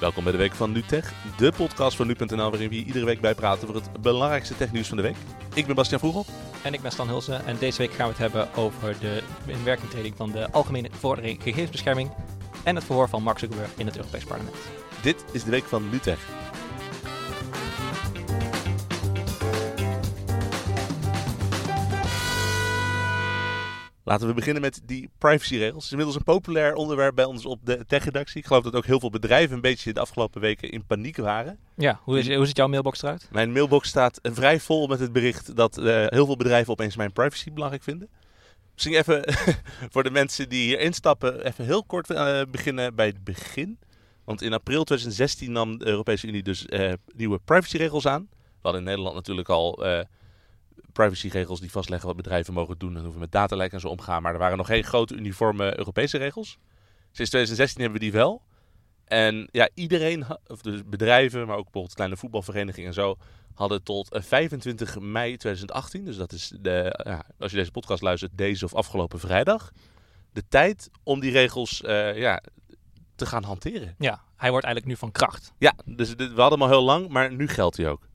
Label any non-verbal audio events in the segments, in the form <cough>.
Welkom bij de Week van NuTech, de podcast van nu.nl waarin we hier iedere week bijpraten over het belangrijkste technieuws van de week. Ik ben Bastiaan Vroegel. En ik ben Stan Hulsen en deze week gaan we het hebben over de inwerkingtreding van de Algemene Verordening Gegevensbescherming en het verhoor van Mark Zuckerberg in het Europees Parlement. Dit is de Week van NuTech. Laten we beginnen met die privacyregels. Het is inmiddels een populair onderwerp bij ons op de tech-redactie. Ik geloof dat ook heel veel bedrijven een beetje de afgelopen weken in paniek waren. Ja, hoe, is, hoe ziet jouw mailbox eruit? Mijn mailbox staat vrij vol met het bericht dat uh, heel veel bedrijven opeens mijn privacy belangrijk vinden. Misschien even <laughs> voor de mensen die hier instappen, even heel kort uh, beginnen bij het begin. Want in april 2016 nam de Europese Unie dus uh, nieuwe privacyregels aan. We hadden in Nederland natuurlijk al privacyregels die vastleggen wat bedrijven mogen doen en hoe we met datalek en zo omgaan. Maar er waren nog geen grote uniforme Europese regels. Sinds 2016 hebben we die wel. En ja, iedereen, of dus bedrijven, maar ook bijvoorbeeld kleine voetbalverenigingen en zo, hadden tot 25 mei 2018, dus dat is de, ja, als je deze podcast luistert, deze of afgelopen vrijdag, de tijd om die regels uh, ja, te gaan hanteren. Ja, hij wordt eigenlijk nu van kracht. Ja, dus we hadden hem al heel lang, maar nu geldt hij ook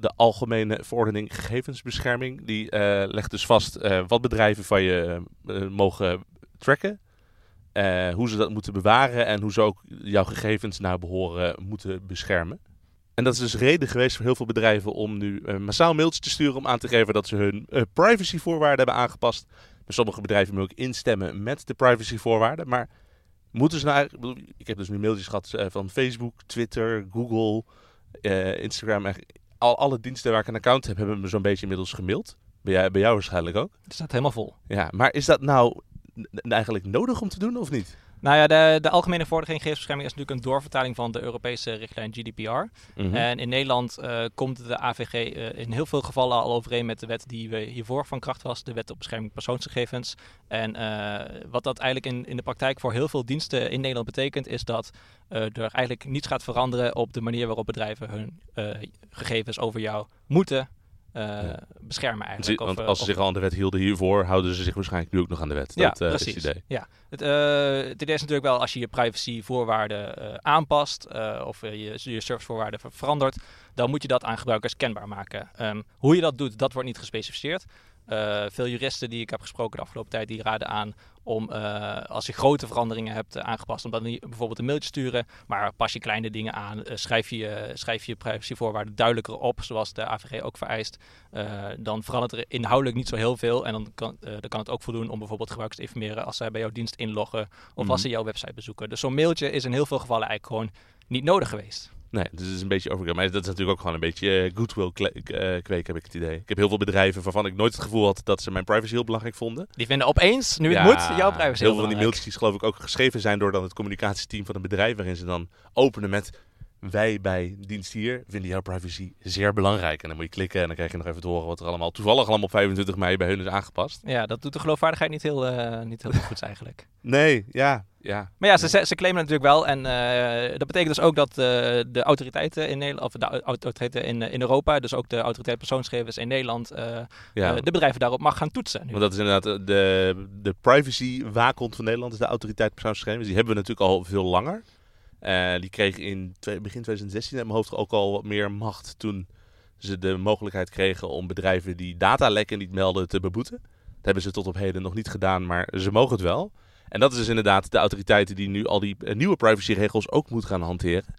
de Algemene Verordening Gegevensbescherming. Die uh, legt dus vast uh, wat bedrijven van je uh, mogen tracken. hoe ze dat moeten bewaren en hoe ze ook jouw gegevens naar behoren moeten beschermen. En dat is dus reden geweest voor heel veel bedrijven om nu massaal mailtjes te sturen om aan te geven dat ze hun privacyvoorwaarden hebben aangepast. Maar sommige bedrijven moeten ook instemmen met de privacyvoorwaarden. Maar moeten ze nou... Ik heb dus nu mailtjes gehad van Facebook, Twitter, Google, Instagram al alle diensten waar ik een account heb, hebben me zo'n beetje inmiddels gemaild. Bij jou, bij jou waarschijnlijk ook. Het staat helemaal vol. Ja, maar is dat nou eigenlijk nodig om te doen of niet? Nou ja, de, de Algemene Verordening Gegevensbescherming is natuurlijk een doorvertaling van de Europese richtlijn GDPR. Mm -hmm. En in Nederland uh, komt de AVG uh, in heel veel gevallen al overeen met de wet die we hiervoor van kracht was, de Wet op Bescherming Persoonsgegevens. En uh, wat dat eigenlijk in, in de praktijk voor heel veel diensten in Nederland betekent, is dat er eigenlijk niets gaat veranderen op de manier waarop bedrijven hun gegevens over jou moeten uh, beschermen eigenlijk. Want als ze zich al aan de wet hielden hiervoor, houden ze zich waarschijnlijk nu ook nog aan de wet. Ja, dat precies. is het idee. Ja. Het, het idee is natuurlijk wel als je je privacyvoorwaarden aanpast of je, je servicevoorwaarden verandert, dan moet je dat aan gebruikers kenbaar maken. Um, hoe je dat doet, dat wordt niet gespecificeerd. Uh, veel juristen die ik heb gesproken de afgelopen tijd, die raden aan om uh, als je grote veranderingen hebt uh, aangepast, om dan bijvoorbeeld een mailtje te sturen. Maar pas je kleine dingen aan, schrijf, je, schrijf je privacyvoorwaarden duidelijker op, zoals de AVG ook vereist. dan verandert er inhoudelijk niet zo heel veel. En dan kan, dan kan het ook voldoen om bijvoorbeeld gebruikers te informeren als zij bij jouw dienst inloggen of mm als ze jouw website bezoeken. Dus zo'n mailtje is in heel veel gevallen eigenlijk gewoon niet nodig geweest. Nee, dus het is een beetje overkill. Maar dat is natuurlijk ook gewoon een beetje uh, goodwill uh, kweken, heb ik het idee. Ik heb heel veel bedrijven waarvan ik nooit het gevoel had dat ze mijn privacy heel belangrijk vonden. Die vinden opeens, nu het moet, jouw privacy heel veel van die mailtjes die geloof ik ook geschreven zijn door dan het communicatieteam van een bedrijf. Waarin ze dan openen met wij bij dienst hier vinden jouw privacy zeer belangrijk. En dan moet je klikken en dan krijg je nog even te horen wat er allemaal toevallig allemaal op 25 mei bij hun is aangepast. Ja, dat doet de geloofwaardigheid niet heel, uh, niet heel goed eigenlijk. Nee, ja. Ja. Maar ja, ze, ze claimen natuurlijk wel. En uh, dat betekent dus ook dat uh, de autoriteiten in Nederland, of de autoriteiten in, in Europa, dus ook de autoriteit persoonsgegevens in Nederland, uh, ja. de bedrijven daarop mag gaan toetsen. Nu. Want dat is inderdaad de, de privacy waakhond van Nederland, is de autoriteit persoonsgegevens. Die hebben we natuurlijk al veel langer. Uh, die kreeg in begin 2016 in mijn hoofd ook al wat meer macht toen ze de mogelijkheid kregen om bedrijven die datalekken niet melden te beboeten. Dat hebben ze tot op heden nog niet gedaan, maar ze mogen het wel. En dat is dus inderdaad de autoriteiten die nu al die uh, nieuwe privacyregels ook moeten gaan hanteren.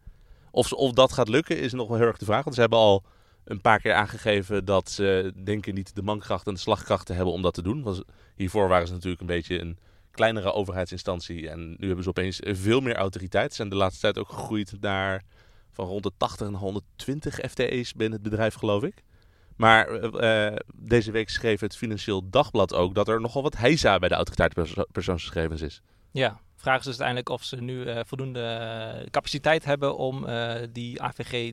Of, of dat gaat lukken is nog wel heel erg de vraag. Want ze hebben al een paar keer aangegeven dat ze denken niet de mankracht en de slagkracht te hebben om dat te doen. Hiervoor waren ze natuurlijk een beetje een kleinere overheidsinstantie. En nu hebben ze opeens veel meer autoriteit. Ze zijn de laatste tijd ook gegroeid naar van rond de 80 en 120 FTE's binnen het bedrijf, geloof ik. Maar uh, deze week schreef het Financieel Dagblad ook dat er nogal wat heisa bij de autoriteit perso persoonsgegevens is. Ja, vraag is dus uiteindelijk of ze nu uh, voldoende capaciteit hebben om uh, die AVG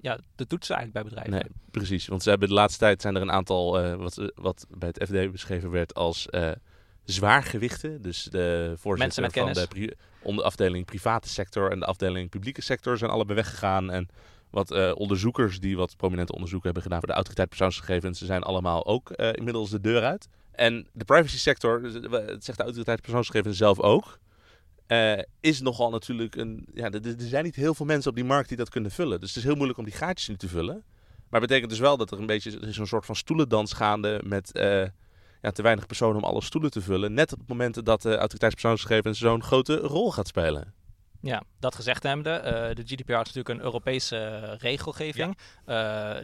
ja, te toetsen eigenlijk bij bedrijven. Nee, precies. Want ze hebben de laatste tijd zijn er een aantal, wat, wat bij het FD beschreven werd als zwaargewichten. Dus de voorzitter van de afdeling private sector en de afdeling publieke sector zijn allebei weggegaan. En wat uh, onderzoekers die wat prominente onderzoeken hebben gedaan voor de autoriteit persoonsgegevens, zijn allemaal ook uh, inmiddels de deur uit. En de privacy sector, dat zegt de autoriteit persoonsgegevens zelf ook, eh, is nogal natuurlijk een. Ja, er, er zijn niet heel veel mensen op die markt die dat kunnen vullen. Dus het is heel moeilijk om die gaatjes nu te vullen. Maar het betekent dus wel dat er een beetje er is een soort van stoelendans gaande met eh, ja, te weinig personen om alle stoelen te vullen. Net op het moment dat de autoriteitspersoonsgegevens zo'n grote rol gaat spelen. Ja, dat gezegd hebbende, uh, de GDPR is natuurlijk een Europese uh, regelgeving. Uh,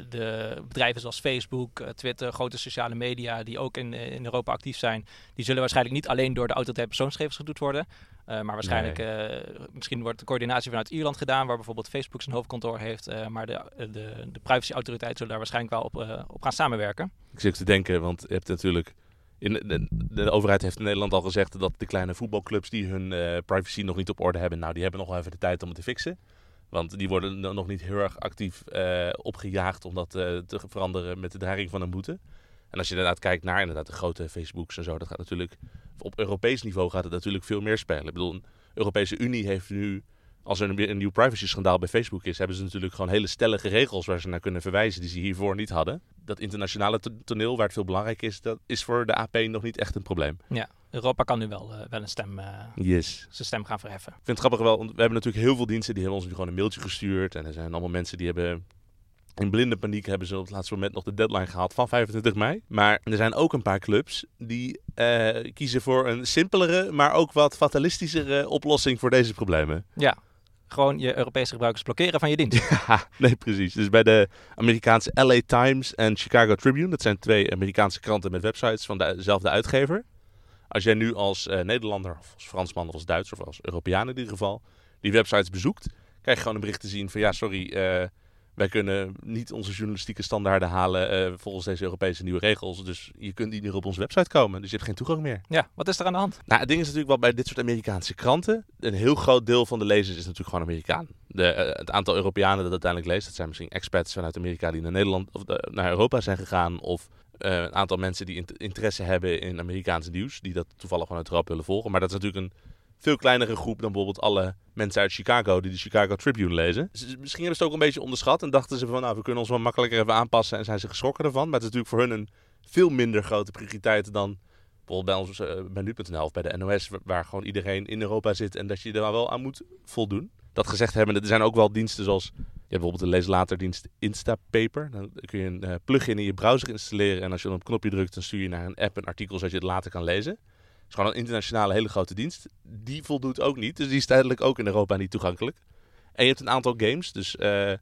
de bedrijven zoals Facebook, Twitter, grote sociale media die ook in, in Europa actief zijn, die zullen waarschijnlijk niet alleen door de autoriteit persoonsgegevens gedoet worden. maar waarschijnlijk, nee. misschien wordt de coördinatie vanuit Ierland gedaan, waar bijvoorbeeld Facebook zijn hoofdkantoor heeft. maar de, de, de privacyautoriteit zullen daar waarschijnlijk wel op, op gaan samenwerken. Ik zit te denken, want je hebt natuurlijk de, de, overheid heeft in Nederland al gezegd dat de kleine voetbalclubs die hun uh, privacy nog niet op orde hebben, nou die hebben nog wel even de tijd om het te fixen. Want die worden nog niet heel erg actief uh, opgejaagd om dat uh, te veranderen met de dreiging van een boete. En als je inderdaad kijkt naar inderdaad de grote Facebooks en zo, dat gaat natuurlijk op Europees niveau gaat het natuurlijk veel meer spelen. Ik bedoel, de Europese Unie heeft nu als er een, een nieuw privacy-schandaal bij Facebook is, hebben ze natuurlijk gewoon hele stellige regels waar ze naar kunnen verwijzen die ze hiervoor niet hadden. Dat internationale toneel, waar het veel belangrijk is, dat is voor de AP nog niet echt een probleem. Ja, Europa kan nu wel, uh, wel een stem, uh, yes. zijn stem gaan verheffen. Ik vind het grappig wel, want we hebben natuurlijk heel veel diensten die hebben ons nu gewoon een mailtje gestuurd. En er zijn allemaal mensen die hebben in blinde paniek hebben ze op het laatste moment nog de deadline gehaald van 25 mei. Maar er zijn ook een paar clubs die uh, kiezen voor een simpelere, maar ook wat fatalistischere oplossing voor deze problemen. Ja, gewoon je Europese gebruikers blokkeren van je dienst. <laughs> Nee, precies. Dus bij de Amerikaanse LA Times en Chicago Tribune, dat zijn twee Amerikaanse kranten met websites van dezelfde uitgever. Als jij nu als uh, Nederlander, of als Fransman, of als Duitser, of als Europeaan in ieder geval, die websites bezoekt, krijg je gewoon een bericht te zien van ja, sorry, uh, wij kunnen niet onze journalistieke standaarden halen uh, volgens deze Europese nieuwe regels. Dus je kunt niet meer op onze website komen. Dus je hebt geen toegang meer. Ja, wat is er aan de hand? Nou, het ding is natuurlijk wel bij dit soort Amerikaanse kranten. Een heel groot deel van de lezers is natuurlijk gewoon Amerikaan. De, uh, het aantal Europeanen dat uiteindelijk leest, dat zijn misschien expats vanuit Amerika die naar Nederland of de, naar Europa zijn gegaan. Of uh, een aantal mensen die interesse hebben in Amerikaans nieuws. Die dat toevallig vanuit Europa willen volgen. Maar dat is natuurlijk een veel kleinere groep dan bijvoorbeeld alle mensen uit Chicago die de Chicago Tribune lezen. Misschien hebben ze het ook een beetje onderschat en dachten ze van nou, we kunnen ons wel makkelijker even aanpassen en zijn ze geschrokken ervan. Maar het is natuurlijk voor hun een veel minder grote prioriteit dan bijvoorbeeld bij ons uh, bij nu.nl of bij de NOS, waar gewoon iedereen in Europa zit en dat je er wel aan moet voldoen. Dat gezegd hebben, er zijn ook wel diensten zoals je hebt bijvoorbeeld de leeslaterdienst Instapaper. Dan kun je een uh, plugin in je browser installeren en als je dan op een knopje drukt, dan stuur je naar een app een artikel zodat je het later kan lezen is gewoon een internationale hele grote dienst. Die voldoet ook niet. Dus die is tijdelijk ook in Europa niet toegankelijk. En je hebt een aantal games. Dus uh,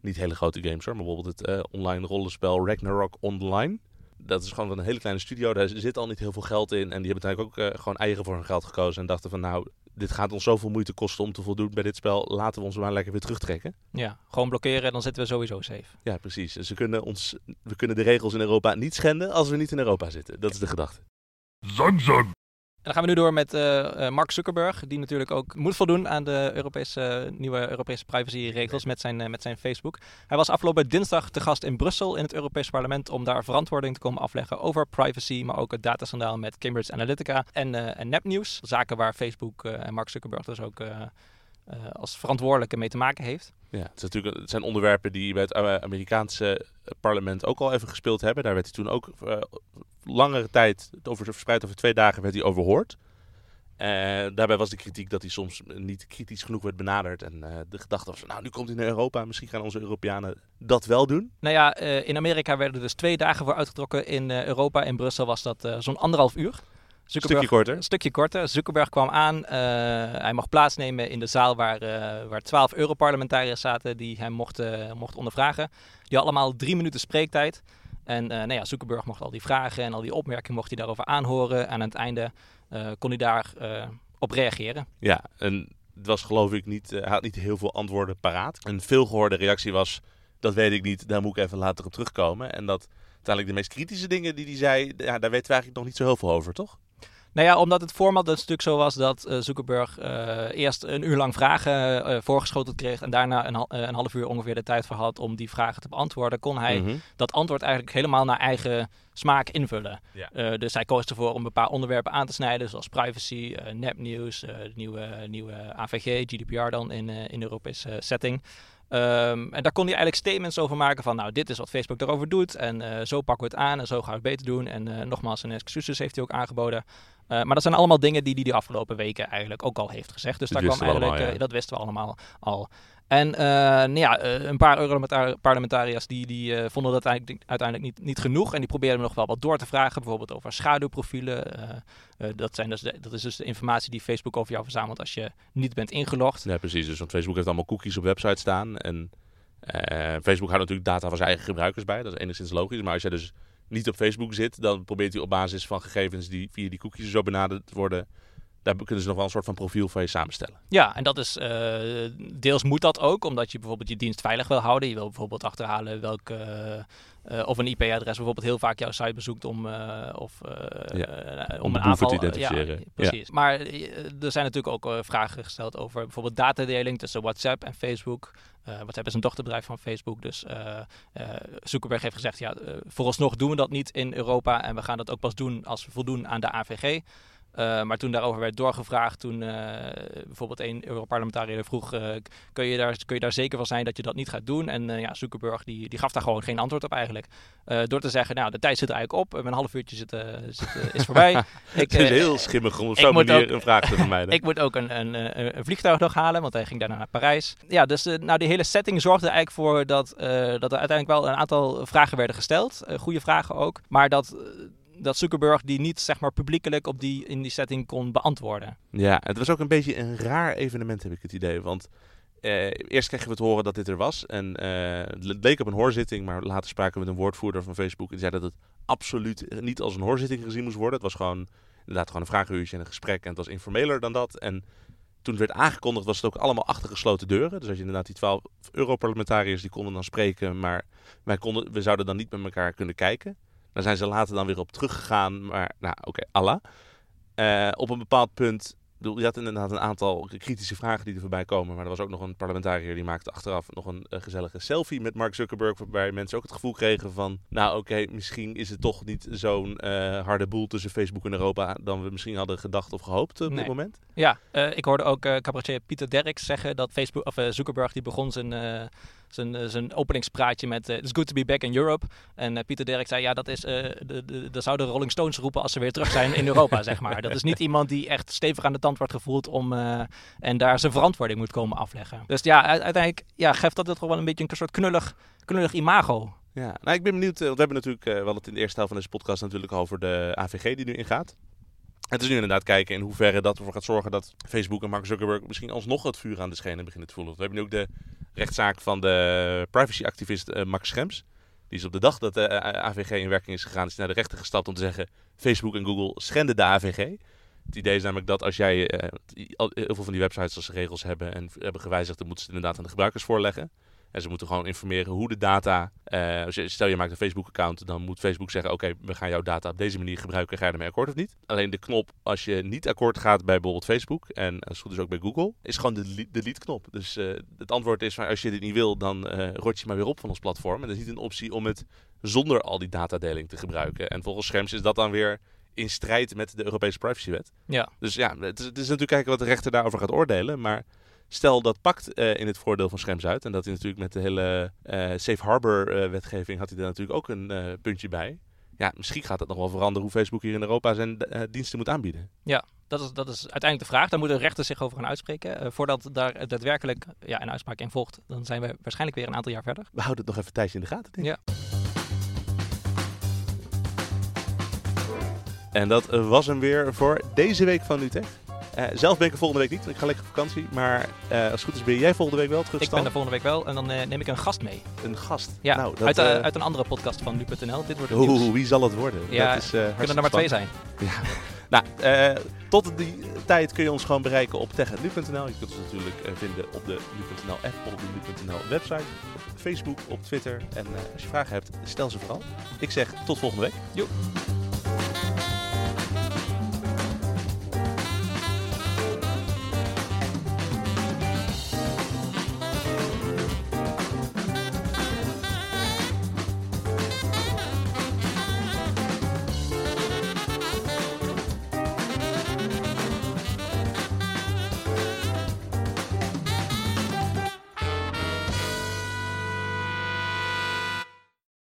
niet hele grote games hoor. Maar bijvoorbeeld het uh, online rollenspel Ragnarok Online. Dat is gewoon een hele kleine studio. Daar zit al niet heel veel geld in. En die hebben eigenlijk ook uh, gewoon eigen voor hun geld gekozen. En dachten van nou, dit gaat ons zoveel moeite kosten om te voldoen bij dit spel. Laten we ons maar lekker weer terugtrekken. Ja, gewoon blokkeren en dan zitten we sowieso safe. Ja, precies. Dus we kunnen, ons, we kunnen de regels in Europa niet schenden als we niet in Europa zitten. Dat is de gedachte. Zang, zang. Dan gaan we nu door met uh, uh, Mark Zuckerberg, die natuurlijk ook moet voldoen aan de Europese, uh, nieuwe Europese privacyregels met zijn, met zijn Facebook. Hij was afgelopen dinsdag te gast in Brussel in het Europese parlement om daar verantwoording te komen afleggen over privacy, maar ook het dataschandaal met Cambridge Analytica en, en nepnieuws. Zaken waar Facebook en Mark Zuckerberg dus ook als verantwoordelijke mee te maken heeft. Ja, het, natuurlijk, het zijn onderwerpen die bij het Amerikaanse parlement ook al even gespeeld hebben. Daar werd hij toen ook uh, langere tijd, over, verspreid over twee dagen, werd hij overhoord. En daarbij was de kritiek dat hij soms niet kritisch genoeg werd benaderd. En uh, de gedachte was, nou nu komt hij naar Europa, misschien gaan onze Europeanen dat wel doen. Nou ja, uh, in Amerika werden dus twee dagen voor uitgetrokken. In Europa, in Brussel was dat zo'n anderhalf uur. Een stukje korter. Een stukje korter. Zuckerberg kwam aan. Hij mocht plaatsnemen in de zaal waar, waar 12 Europarlementariërs zaten die hem mochten, mochten ondervragen. Die allemaal drie minuten spreektijd. En uh, nou ja, Zuckerberg mocht al die vragen en al die opmerkingen mocht hij daarover aanhoren. En aan het einde kon hij daar op reageren. Ja, en het was geloof ik niet, hij had niet heel veel antwoorden paraat. Een veelgehoorde reactie was, dat weet ik niet, daar moet ik even later op terugkomen. En dat uiteindelijk de meest kritische dingen die hij zei, ja, daar weten we eigenlijk nog niet zo heel veel over, toch? Nou ja, omdat het format dus natuurlijk zo was dat uh, Zuckerberg uh, eerst een uur lang vragen uh, voorgeschoteld kreeg en daarna een, een, half uur ongeveer de tijd voor had om die vragen te beantwoorden, kon hij mm -hmm. dat antwoord eigenlijk helemaal naar eigen smaak invullen. Ja. dus hij koos ervoor om een paar onderwerpen aan te snijden, zoals privacy, nepnieuws, nieuwe, nieuwe AVG, GDPR dan in, in de Europese setting. Um, en daar kon hij eigenlijk statements over maken van, nou, dit is wat Facebook daarover doet en uh, zo pakken we het aan en zo gaan we het beter doen. En uh, nogmaals, zijn excuses heeft hij ook aangeboden. Uh, maar dat zijn allemaal dingen die hij de afgelopen weken eigenlijk ook al heeft gezegd. Dus Dat daar kwam wisten we eigenlijk, allemaal, ja. eh, dat wisten we allemaal al. En eh, nou ja, eh, een paar Europarlementariërs die, die eh, vonden dat eigenlijk, uiteindelijk niet, niet genoeg. En die probeerden nog wel wat door te vragen. Bijvoorbeeld over schaduwprofielen. Eh, eh, dat, zijn dus de- dat is dus de informatie die Facebook over jou verzamelt als je niet bent ingelogd. Ja, precies. Dus want Facebook heeft allemaal cookies op website staan. En eh, Facebook houdt natuurlijk data van zijn eigen gebruikers bij. Dat is enigszins logisch. Maar als jij dus niet op Facebook zit, dan probeert hij op basis van gegevens die via die cookies zo benaderd worden. Daar kunnen ze nog wel een soort van profiel van je samenstellen. Ja, en dat is eh, deels moet dat ook, omdat je bijvoorbeeld je dienst veilig wil houden. Je wil bijvoorbeeld achterhalen welke eh, eh, of een IP-adres bijvoorbeeld heel vaak jouw site bezoekt om uh, of uh, Ja, om een boeven te aanval. identificeren. Ja, precies. Maar eh, er zijn natuurlijk ook eh, vragen gesteld over bijvoorbeeld datadeling tussen WhatsApp en Facebook. WhatsApp is een dochterbedrijf van Facebook, dus Zuckerberg heeft gezegd, ja, vooralsnog doen we dat niet in Europa en we gaan dat ook pas doen als we voldoen aan de AVG. Uh, maar toen daarover werd doorgevraagd, toen uh, bijvoorbeeld een Europarlementariër vroeg, uh, kun, je daar, kun je daar zeker van zijn dat je dat niet gaat doen? En ja, Zuckerberg die, die gaf daar gewoon geen antwoord op eigenlijk. door te zeggen, nou, de tijd zit er eigenlijk op, mijn half uurtje zit, zit, is voorbij. <laughs> ik, het is heel schimmig om op zo'n manier ook, een vraag te vermijden. <laughs> ik moet ook een, een, een, vliegtuig nog halen, want hij ging daarna naar Parijs. Ja, dus nou, die hele setting zorgde eigenlijk voor dat, dat er uiteindelijk wel een aantal vragen werden gesteld. goede vragen ook, maar dat dat Zuckerberg die niet zeg maar publiekelijk op die, in die setting kon beantwoorden. Ja, het was ook een beetje een raar evenement heb ik het idee. Want eh, eerst kregen we te horen dat dit er was. En eh, het leek op een hoorzitting, maar later spraken we met een woordvoerder van Facebook. En die zei dat het absoluut niet als een hoorzitting gezien moest worden. Het was gewoon inderdaad gewoon een vragenuurtje en een gesprek. En het was informeler dan dat. En toen het werd aangekondigd was het ook allemaal achter gesloten deuren. Dus als je inderdaad die twaalf Europarlementariërs die konden dan spreken. Maar wij, konden, we zouden dan niet met elkaar kunnen kijken. Daar zijn ze later dan weer op teruggegaan. Maar, nou, oké, okay, Allah. Uh, op een bepaald punt. Je had inderdaad een aantal kritische vragen die er voorbij komen. Maar er was ook nog een parlementariër die maakte achteraf nog een, een gezellige selfie met Mark Zuckerberg. Waarbij mensen ook het gevoel kregen van. Nou, oké, okay, misschien is het toch niet zo'n uh, harde boel tussen Facebook en Europa. dan we misschien hadden gedacht of gehoopt op nee. dit moment. Ja, ik hoorde ook cabaretier Pieter Derks zeggen dat Facebook, of, Zuckerberg die begon zijn zijn, zijn openingspraatje met uh, It's good to be back in Europe. En uh, Pieter Derk zei, ja, dat is, uh, de, de, de zouden Rolling Stones roepen als ze weer terug zijn in Europa, zeg maar. Dat is niet <laughs> iemand die echt stevig aan de tand wordt gevoeld om, en daar zijn verantwoording moet komen afleggen. Dus ja, uiteindelijk ja, geeft dat toch wel een beetje een soort knullig, knullig imago. Ja, nou, ik ben benieuwd, want we hebben natuurlijk, we hadden het in de eerste helft van deze podcast natuurlijk over de AVG die nu ingaat. Het is nu inderdaad kijken in hoeverre dat ervoor gaat zorgen dat Facebook en Mark Zuckerberg misschien alsnog het vuur aan de schenen beginnen te voelen. We hebben nu ook de rechtszaak van de privacyactivist uh, Max Schrems. Die is op de dag dat de uh, AVG in werking is gegaan, is naar de rechter gestapt om te zeggen: Facebook en Google schenden de AVG. Het idee is namelijk dat als jij uh, heel veel van die websites als regels hebben en hebben gewijzigd, dan moeten ze het inderdaad aan de gebruikers voorleggen. En ze moeten gewoon informeren hoe de data. Uh, je, stel je maakt een Facebook-account, dan moet Facebook zeggen: Oké, okay, we gaan jouw data op deze manier gebruiken. Ga je ermee akkoord of niet? Alleen de knop, als je niet akkoord gaat bij bijvoorbeeld Facebook en als goed is ook bij Google, is gewoon de delete-knop. Dus uh, het antwoord is: als je dit niet wil, dan uh, rot je maar weer op van ons platform. En dat is niet een optie om het zonder al die datadeling te gebruiken. En volgens Scherms is dat dan weer in strijd met de Europese privacywet. Ja. Dus ja, het is, het is natuurlijk kijken wat de rechter daarover gaat oordelen. Maar stel dat pakt uh, in het voordeel van Schrems uit. En dat hij natuurlijk met de hele uh, Safe Harbor uh, wetgeving had hij daar natuurlijk ook een puntje bij. Ja, misschien gaat het nog wel veranderen hoe Facebook hier in Europa zijn diensten moet aanbieden. Ja, dat is, dat is uiteindelijk de vraag. Daar moeten rechters zich over gaan uitspreken. voordat daar daadwerkelijk ja, een uitspraak in volgt, dan zijn we waarschijnlijk weer een aantal jaar verder. We houden het nog even tijdje in de gaten. Denk ik. Ja. En dat was hem weer voor deze week van Utrecht. Uh, zelf ben ik er volgende week niet, want ik ga lekker op vakantie. Maar uh, als het goed is ben jij volgende week wel terug. Ik ben er volgende week wel en dan uh, neem ik een gast mee. Een gast? Ja, nou, dat, uit, uit, een andere podcast van nu.nl. Dit wordt het Oeh, wie zal het worden? Ja, dat is, kunnen er maar twee zijn. Ja. <laughs> nou, tot die tijd kun je ons gewoon bereiken op tech.nu.nl. Je kunt ons natuurlijk vinden op de nu.nl app, op de nu.nl website, op Facebook, op Twitter. En als je vragen hebt, stel ze vooral. Ik zeg tot volgende week. Joep.